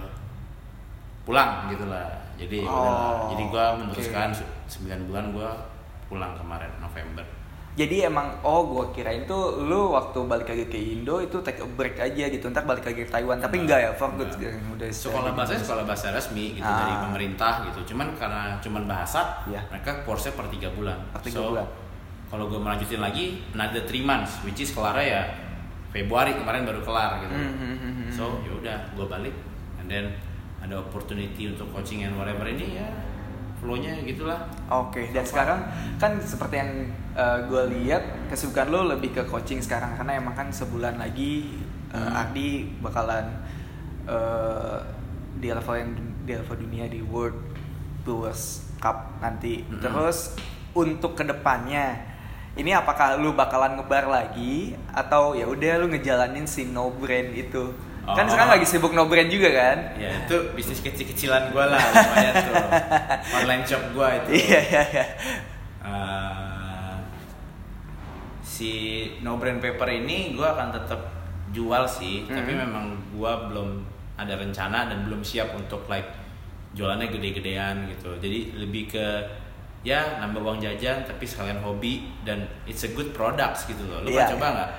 pulang gitu lah. Jadi ya udah.
Oh,
jadi gue memutuskan se- 9 bulan gue pulang kemarin November
Jadi emang oh gua kirain tuh lu waktu balik lagi ke Indo itu take a break aja gitu ntar balik lagi ke Taiwan tapi enggak ya for good
Enggak.
udah
sekolah bahasa sekolah bahasa resmi gitu
Ah.
dari pemerintah gitu cuman karena cuman bahasa
Iya.
mereka course per tiga bulan
Per tiga
so
bulan.
kalau gue melanjutin lagi another three months which is kelarnya ya Februari kemarin baru kelar gitu
Hmm, hmm, hmm, hmm.
so ya udah gue balik and then ada opportunity untuk coaching and whatever ini ya flow-nya gitulah
Oke, dan sekarang kan seperti yang gue lihat kesibukan lo lebih ke coaching sekarang karena emang kan sebulan lagi uh,
Hmm.
Ardi bakalan uh, di level yang di level dunia di World Tours Cup nanti.
Mm-mm.
Terus untuk ke depannya ini apakah lu bakalan ngebar lagi atau ya udah lu ngejalanin si no brand itu? Kan
Oh.
sekarang lagi sibuk no brand juga kan?
ya itu bisnis kecil-kecilan gue lah lumayan tuh online shop gue itu
Iya iya iya.
Eh, si no brand paper ini gue akan tetap jual sih
Mhm.
tapi memang gue belum ada rencana dan belum siap untuk like jualannya gede-gedean gitu jadi lebih ke ya nambah uang jajan tapi sekalian hobi dan it's a good products gitu loh lu
Iya.
pernah coba nggak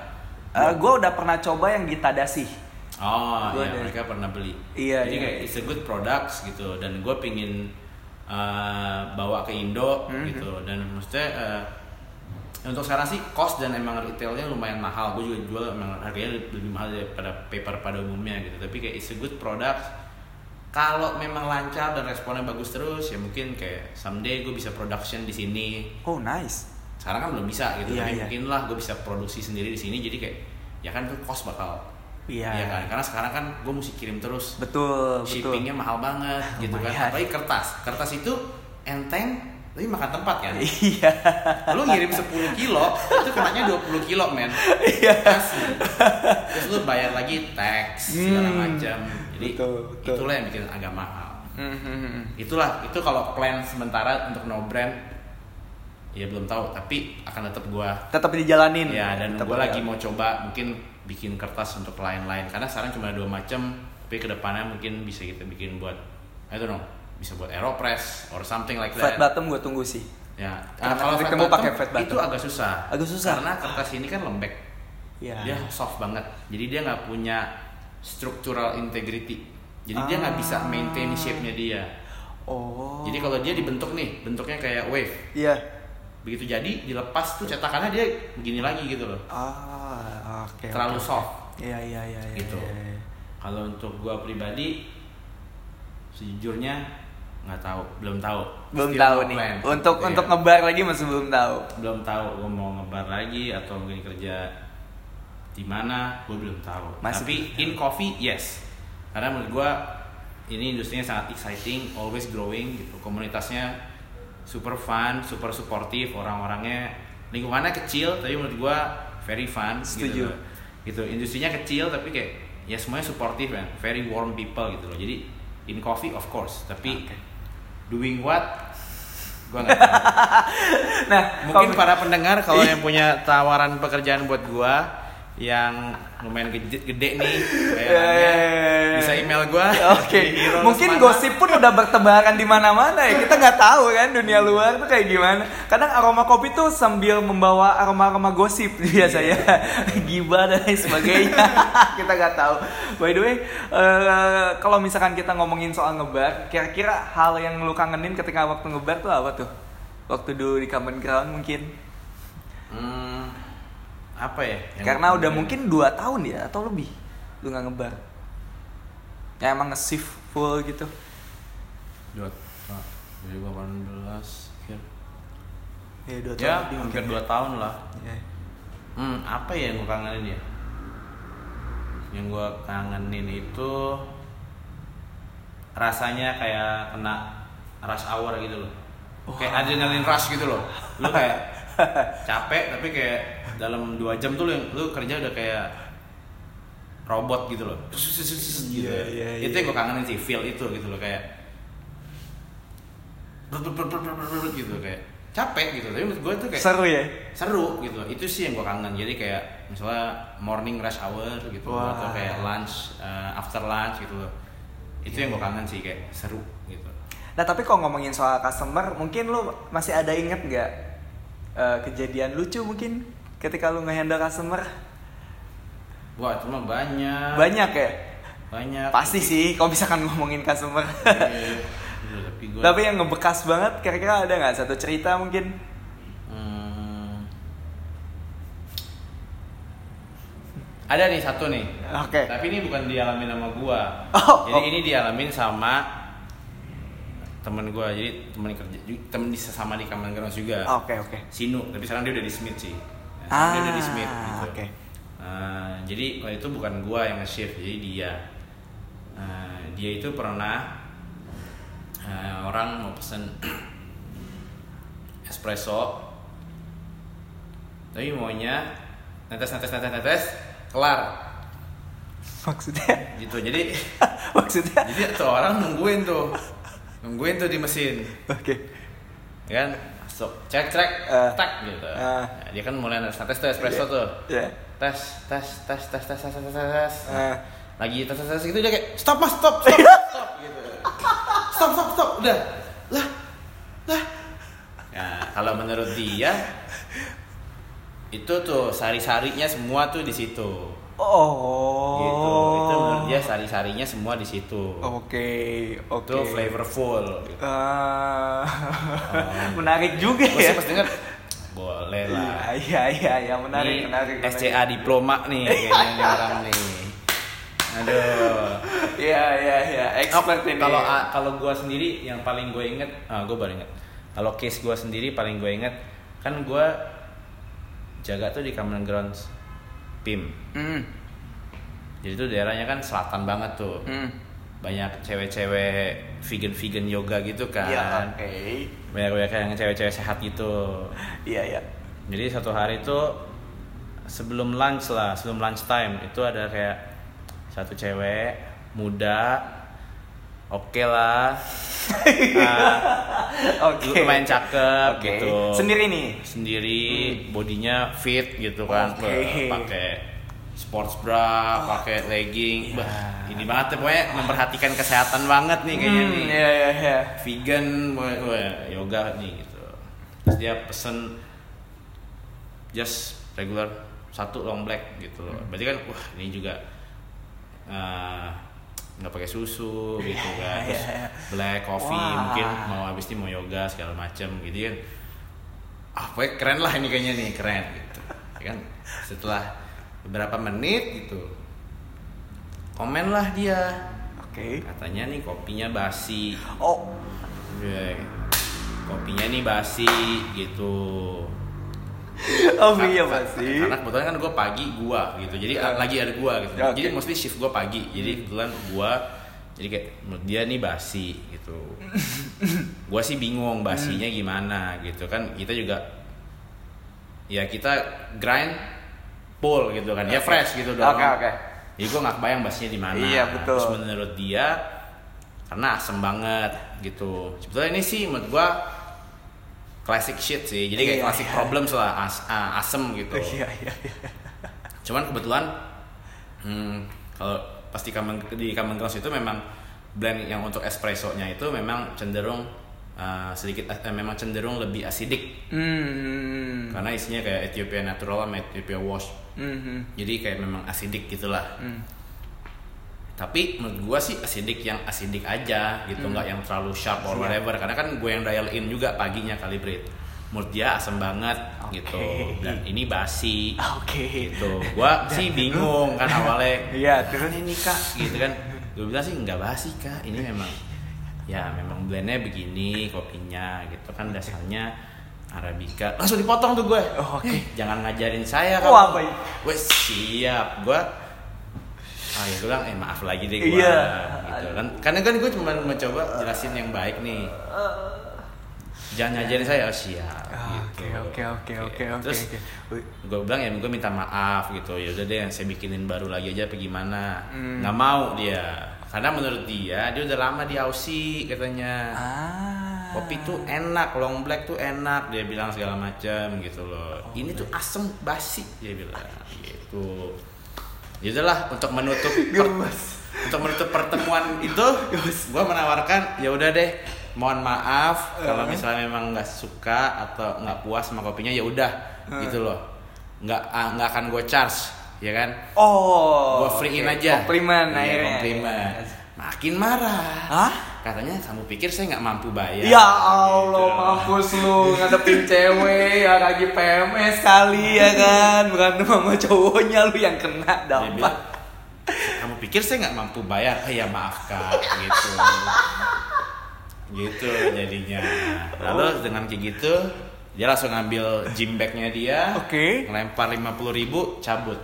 gue udah pernah coba yang di Tadasi.
Oh,
Gua
ya,
ada.
mereka pernah beli.
Iya,
Jadi
iya.
kayak it's a good products gitu dan gue pingin uh, bawa ke Indo
Mhm.
gitu dan maksudnya uh, untuk sekarang sih cost dan emang retailnya lumayan mahal. Gue juga jual emang harganya lebih mahal daripada paper pada umumnya gitu. Tapi kayak it's a good product. Kalau memang lancar dan responnya bagus terus ya mungkin kayak someday gue bisa production di sini.
Oh nice.
Sekarang kan belum bisa gitu.
Iya,
tapi
iya.
mungkin lah gue bisa produksi sendiri di sini. Jadi kayak ya kan tuh cost bakal
Iya.
Iya kan, karena sekarang kan gue mesti kirim terus,
Betul, betul.
shippingnya mahal banget gitu kan. Apalagi kertas, kertas itu enteng, tapi makan tempat kan.
Iya.
Lu ngirim 10 kilo, itu kenanya 20 kilo men.
Iya.
Asli. Terus lu bayar lagi tax segala
Hmm,
macam. Jadi
betul, betul.
itulah yang bikin agak mahal.
Hmm,
Itulah, itu kalau plan sementara untuk no brand ya belum tahu, tapi akan tetap gua
Tetap dijalanin.
Ya dan
Tetap
gue
ada.
lagi mau coba mungkin bikin kertas untuk lain-lain karena sekarang cuma ada dua macam tapi ke depannya mungkin bisa kita bikin buat I don't know bisa buat aeropress or something like
flat
that.
bottom gue tunggu sih.
Ya
Karena
kalau
titik
flat
temu
bottom
pakai flat bottom.
itu agak susah.
Agak susah.
karena kertas ini kan lembek
Iya.
dia soft banget jadi dia nggak punya structural integrity jadi dia nggak bisa
Ah.
maintain shape-nya dia.
Oh.
Jadi kalau dia dibentuk nih bentuknya kayak wave
Iya.
begitu jadi dilepas tuh cetakannya dia begini lagi gitu loh
Ah, oke.
terlalu
oke.
soft.
Iya iya iya. iya,
Gitu.
iya, iya.
Kalau untuk gua pribadi sejujurnya nggak tahu, belum tahu.
Belum
Still
tahu nih.
plan.
Untuk
Iya.
untuk ngebar lagi masih belum tahu.
belum tahu gua mau ngebar lagi atau mungkin kerja di mana, gua belum tahu.
Masih
Tapi
belum
in coffee yes. Karena menurut gua ini industrinya sangat exciting, always growing gitu. Komunitasnya super fun, super supportive, orang-orangnya lingkungannya kecil tapi menurut gua very fun
Setuju.
gitu. gitu industrinya kecil tapi kayak ya semuanya supportive kan very warm people gitu loh jadi in coffee of course tapi
Oke.
doing what gua nggak.
Nah,
mungkin
kalau-
para pendengar kalau yang punya tawaran pekerjaan buat gua yang lumayan gede, gede nih bayarannya,
Eh.
bisa email gua
Oke,
Hero
mungkin
Lesmana.
gosip pun udah bertebaran di mana-mana ya. Kita nggak tahu kan dunia luar tuh kayak gimana. Kadang aroma kopi tuh sambil membawa aroma-aroma gosip biasanya,
Iya.
gibah dan lain sebagainya. kita nggak tahu. By the way, eh, kalau misalkan kita ngomongin soal ngebar, kira-kira hal yang lu kangenin ketika waktu ngebar tuh apa tuh? Waktu dulu di common ground mungkin.
Hmm, apa ya yang
Karena
gua
udah
kangenin?
mungkin 2 tahun ya atau lebih lu nggak ngebar. Ya emang nge-shift full gitu.
dua ah, 2018 akhir
Ya, dua tahun
ya hampir
mungkin.
dua tahun lah
Ya.
hmm apa ya yang gue kangenin ya yang gue kangenin itu rasanya kayak kena rush hour gitu loh kayak adrenalin rush gitu loh lu kayak capek tapi kayak dalam dua jam tuh lu, lu kerja udah kayak robot gitu loh gitu.
Iya, iya,
itu
iya.
yang gue kangenin sih feel itu gitu loh kayak gitu kayak capek gitu tapi menurut gue tuh kayak
Seru ya?
seru gitu itu sih yang gue kangen jadi kayak misalnya morning rush hour gitu
Wah.
atau kayak lunch uh, after lunch gitu loh itu yang
Iya.
gue kangen sih kayak seru gitu
Nah tapi kalau ngomongin soal customer, mungkin lu masih ada inget nggak eh, kejadian lucu mungkin ketika lu nge-handle customer?
wah cuma banyak
Banyak ya?
banyak
Pasti sih kalau misalkan ngomongin customer.
Iya, iya, tapi gue
tapi yang ngebekas banget, kira-kira ada nggak satu cerita mungkin?
Hmm. ada nih satu nih
Oke.
tapi ini bukan dialamin sama gua
Oh,
jadi
oh.
ini dialamin sama temen gua jadi temen kerja temen di sesama di Common Grounds juga
Oke oke.
Sinu tapi sekarang dia udah di Smith sih Dia udah di Smith
Ah,
gitu
oke.
Nah, jadi waktu itu bukan gua yang nge-shift jadi dia Nah, dia itu pernah eh, orang mau pesen espresso tapi maunya netes netes netes netes kelar
Maksudnya?
gitu jadi
Maksudnya?
jadi tuh orang nungguin tuh nungguin tuh di mesin
Oke.
ya kan masuk cek cek
Eh.
tak gitu
Eh.
Nah, dia kan mulai netes netes tuh espresso tuh
Ya.
tes tes tes tes tes tes tes tes tes
Eh.
lagi tes tes tes gitu dia kayak stop mas stop stop stop gitu stop stop stop udah lah lah ya kalau menurut dia itu tuh sari-sarinya semua tuh di situ
Oh.
gitu itu menurut dia sari-sarinya semua di situ
Oke, oke.
itu flavorful gitu.
Ah, menarik juga ya.
sih pas denger boleh lah
Iya, iya, iya, menarik,
Ini
menarik. menarik.
SCA diploma nih kayaknya orang nih aduh
Iya, iya, iya, expert ini.
kalau kalau gue sendiri yang paling gue inget ah gue baru inget kalau case gue sendiri paling gue inget kan gue jaga tuh di Common Grounds PIM
Hmm,
jadi tuh daerahnya kan selatan banget tuh
hmm.
banyak cewek-cewek vegan-vegan yoga gitu kan
Iya, oke.
banyak-banyak yang cewek-cewek sehat gitu
Iya, iya.
jadi satu hari itu sebelum lunch lah sebelum lunch time itu ada kayak satu cewek muda oke lah Ah,
Oke.
lumayan cakep
Oke.
gitu
Sendiri nih.
sendiri bodinya fit gitu kan
Oke.
Bah, pakai sports bra pakai legging
Iya.
bah ini banget ya, pokoknya memperhatikan kesehatan banget nih kayaknya
Hmm,
nih
Iya, iya, iya.
vegan wah, wah, yoga nih gitu terus dia pesen just regular satu long black gitu loh berarti kan wah ini juga eh, nggak pakai susu gitu kan. terus
Iya, iya.
black coffee
Wah.
mungkin mau habis ini mau yoga segala macem gitu kan. Ah pokoknya keren lah ini kayaknya nih keren gitu. Ya kan? Setelah beberapa menit gitu komen lah dia.
Oke.
katanya nih kopinya basi.
Oh,
Ya, kopinya nih basi gitu
oh iya
Ka- ka-
pasti.
karena kebetulan kan gue pagi gua gitu. Jadi
Ya.
lagi ada gua gitu.
Ya, oke.
jadi mostly shift gua pagi. Jadi kebetulan gua jadi kayak dia nih basi gitu. Gua sih bingung basinya gimana gitu kan. Kita juga ya kita grind pool gitu kan. Ya fresh gitu dong.
Oke, oke.
jadi gue nggak kebayang bassnya di mana.
Iya, betul.
terus menurut dia karena asem banget gitu. Sebetulnya ini sih menurut gue classic shit sih jadi kayak
Iya,
classic
iya.
problems lah as- ah, asem gitu
Iya, iya, iya.
cuman kebetulan hmm, kalau pas di common di common grounds itu memang blend yang untuk espressonya itu memang cenderung uh, sedikit eh, memang cenderung lebih asidik
Hmm.
karena isinya kayak Ethiopia natural sama Ethiopia wash
Mhm.
jadi kayak memang asidik gitulah
Hmm.
Tapi menurut gua sih asidik yang asidik aja gitu
Hmm.
nggak yang terlalu sharp or whatever. Karena kan gue yang dial in juga paginya calibrate menurut dia asem banget
Oke.
gitu. Dan ini basi.
Oke.
gitu. Gua sih bingung kan awalnya.
Iya,
terus ini kak. Gitu kan. Gue bilang sih nggak basi kak. Ini memang ya memang blendnya begini kopinya gitu kan. Dasarnya arabica. Langsung dipotong tuh gue
Oh, oke.
"Eh, jangan ngajarin saya
Oh, apa
gue siap. Gue ah ya gue bilang eh maaf lagi deh gue
Iya.
gitu kan karena kan gue cuma mencoba jelasin yang baik nih jangan ngajarin saya oh siap
Ah,
gitu.
Oke, oke, oke, oke, oke.
terus.
Wih,
gue bilang ya gue minta maaf gitu ya udah deh saya bikinin baru lagi aja apa gimana
Hmm.
nggak mau dia karena menurut dia dia udah lama di Aussie katanya
Ah.
kopi tuh enak long black tuh enak dia bilang segala macam gitu loh
Oh,
ini tuh asem basi dia bilang gitu ya udahlah untuk menutup per- untuk menutup pertemuan itu gue menawarkan ya udah deh mohon maaf kalau misalnya memang nggak suka atau nggak puas sama kopinya ya udah gitu loh. Nggak ah, nggak akan gue charge ya kan?
Oh.
gue free in
oke.
aja.
Komplimen
Iya,
akhirnya.
komplimen. Makin marah.
Hah?
Katanya kamu pikir saya nggak mampu bayar
Ya Allah,
Gitu.
mampus lu ngadepin cewek ya lagi PMS kali ya kan berantem sama cowoknya lu yang kena dampak.
kamu pikir saya nggak mampu bayar oh, ya maaf kak gitu gitu jadinya lalu dengan kayak gitu dia langsung ngambil gym bagnya dia
Oke.
ngelempar 50.000 ribu cabut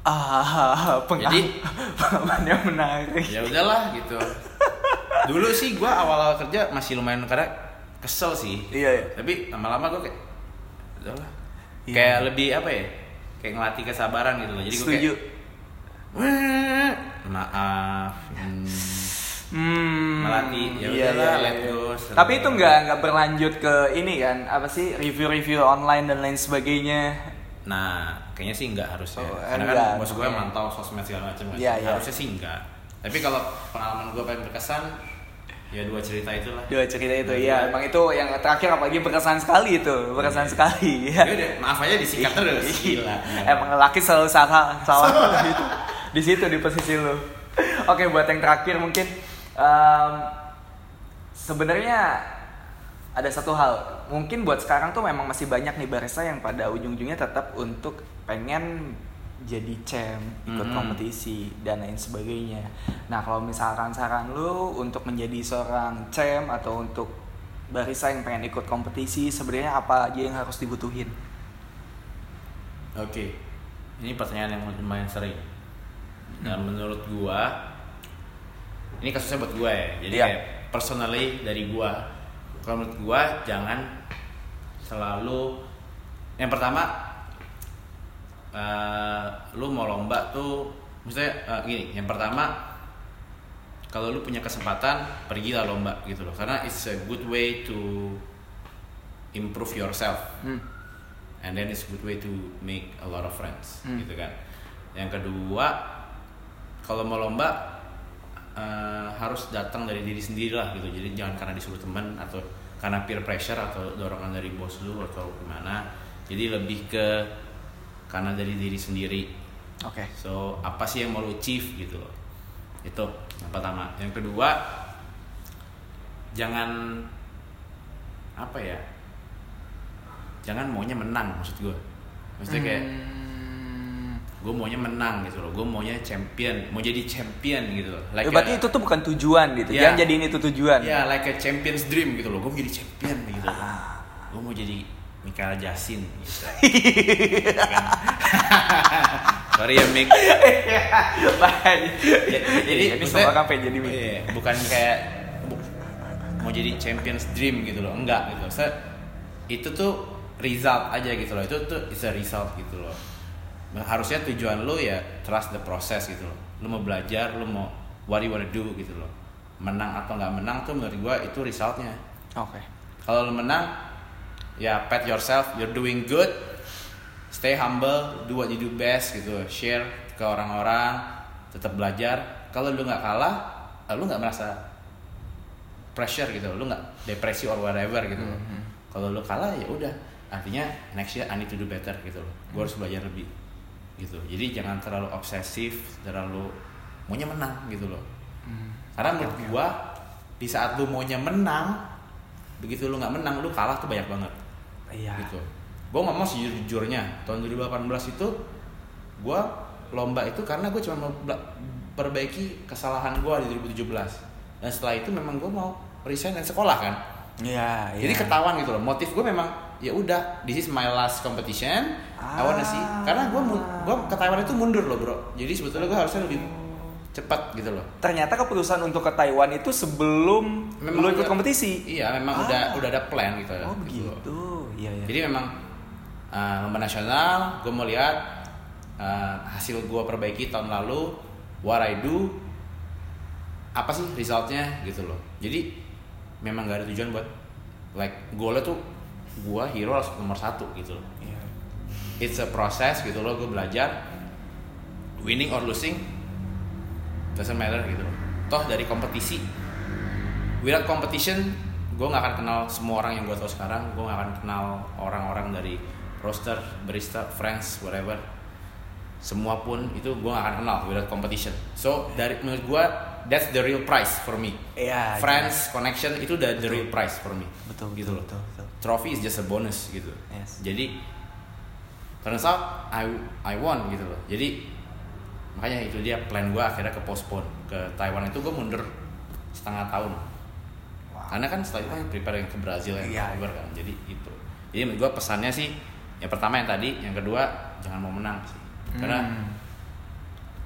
Ah, pengalaman,
Jadi-
pengalamannya menarik.
ya udahlah gitu dulu sih gua awal-awal kerja masih lumayan karena kesel sih
Iya, iya.
tapi lama-lama gue kayak udahlah
Iya.
kayak lebih apa ya kayak ngelatih kesabaran gitu loh jadi gue kayak maaf hmm,
Hmm.
Melatih, ya
iya,
udahlah,
iya,
let
iya.
go,
Tapi itu nggak nggak berlanjut ke ini kan? Apa sih review-review online dan lain sebagainya?
nah kayaknya sih nggak harusnya
Oh,
karena
enggak.
kan bos gue mantau sosmed segala macam kan
Iya, iya.
harusnya sih enggak tapi kalau pengalaman gue paling berkesan ya dua cerita itulah
Dua cerita itu,
Dua
ya emang itu yang terakhir apalagi berkesan sekali itu, berkesan
Iya.
sekali. Ya.
ya udah maaf aja disingkat terus gila
Emang laki selalu salah, salah gitu. di situ di posisi lu. Oke, buat yang terakhir mungkin em, sebenarnya ada satu hal. Mungkin buat sekarang tuh memang masih banyak nih barista yang pada ujung-ujungnya tetap untuk pengen jadi champ, ikut
Mhm.
kompetisi dan lain sebagainya. Nah, kalau misalkan saran lu untuk menjadi seorang champ atau untuk barista yang pengen ikut kompetisi, sebenarnya apa aja yang harus dibutuhin?
Oke, ini pertanyaan yang lumayan sering. Dan menurut gua, ini kasusnya buat gua ya. Jadi
Iya.
kayak personally dari gua, kalau menurut gua jangan selalu. Yang pertama, eh, lu mau lomba tuh, maksudnya eh, gini. Yang pertama, kalau lu punya kesempatan, pergilah lomba gitu loh. Karena it's a good way to improve yourself
Hmm.
and then it's a good way to make a lot of friends
Hmm.
gitu kan yang kedua kalau mau lomba eh, harus datang dari diri sendiri lah gitu jadi jangan karena disuruh teman atau karena peer pressure atau dorongan dari bos lu atau gimana jadi lebih ke karena dari diri sendiri
Oke.
so apa sih yang mau lu achieve gitu loh itu yang pertama yang kedua jangan apa ya jangan maunya menang maksud gue maksudnya kayak
Hmm.
gue maunya menang gitu loh gue maunya champion mau jadi champion gitu loh like
Ya, berarti
a-
itu tuh bukan tujuan gitu.
Ya.
Jangan jadiin itu tujuan.
ya like a champion's dream gitu loh gue mau jadi champion gitu
Ah.
gue mau jadi Michael Jasin gitu.
Iya.
sorry ya Mik. Jadi
ini
maksudnya-
semua kan pengen jadi mie.
iya, bukan kayak bu- mau jadi champions dream gitu loh. Enggak gitu Se- itu tuh result aja gitu loh. Itu tuh is a result gitu loh. Harusnya tujuan lu ya trust the process gitu loh. Lu mau belajar lu mau what you wanna do gitu loh. Menang atau nggak menang tuh menurut gua itu resultnya.
Oke.
kalau lu menang ya pat yourself you're doing good. Stay humble do what you do best gitu. Share ke orang-orang tetap belajar. Kalau lu nggak kalah eh, lu nggak merasa pressure gitu. Lu nggak depresi or whatever gitu. Loh.
Mhm.
kalau lu kalah ya udah. Artinya next year I need to do better gitu. Loh gue harus belajar lebih gitu. Jadi jangan terlalu obsesif terlalu maunya menang gitu loh.
Hmm.
karena menurut gua di saat lu maunya menang begitu lu nggak menang lu kalah tuh banyak banget
Iya.
gitu gua ngomong sejujurnya tahun 2018 itu gua lomba itu karena gue cuma mau perbaiki kesalahan gua di 2017 dan setelah itu memang gua mau resign dan sekolah kan
Iya,
jadi
iya.
ketahuan gitu loh motif gue memang ya udah this is my last competition I wanna see
Ah.
karena gue gue ke Taiwan itu mundur loh bro jadi sebetulnya gue harusnya lebih cepat gitu loh
Ternyata keputusan untuk ke Taiwan itu sebelum
Memang
lu ikut
udah-
kompetisi.
Iya, memang
Ah.
udah udah ada plan gitu.
Oh
gitu
begitu. Iya, iya.
Jadi memang uh, lomba nasional, gue mau lihat uh, hasil gue perbaiki tahun lalu, what I do, apa sih resultnya gitu loh. Jadi memang gak ada tujuan buat like goalnya tuh gue hero harus nomor satu gitu loh.
Iya.
It's a process gitu loh, gue belajar winning or losing doesn't matter gitu loh. Toh dari kompetisi without competition gue nggak akan kenal semua orang yang gue tahu sekarang. Gue nggak akan kenal orang-orang dari roster barista friends whatever. Semua pun itu gue gak akan kenal without competition. So dari menurut gue that's the real price for me.
Iya.
friends connection itu the, the real price for me.
Betul,
gitu
betul,
loh.
betul, betul.
trophy is just a bonus gitu.
Yes.
jadi out I I won gitu loh. Jadi makanya itu dia plan gue akhirnya ke postpone ke Taiwan itu gue mundur setengah tahun
Wow.
karena kan setelah itu kan prepare yang ke Brazil yang
Iya,
Oktober kan jadi itu jadi menurut gue pesannya sih yang pertama yang tadi yang kedua jangan mau menang sih karena
Hmm.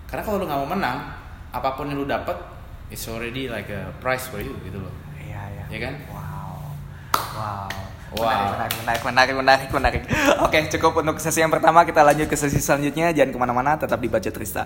karena kalau lu nggak mau menang apa pun yang lu dapat it's already like a price for you gitu loh
Iya, iya.
Iya kan?
Wow. Wow.
Wow.
Menarik, menarik, menarik, menarik, menarik. Oke, cukup untuk sesi yang pertama. Kita lanjut ke sesi selanjutnya. Jangan ke mana-mana, tetap di Budget Trista.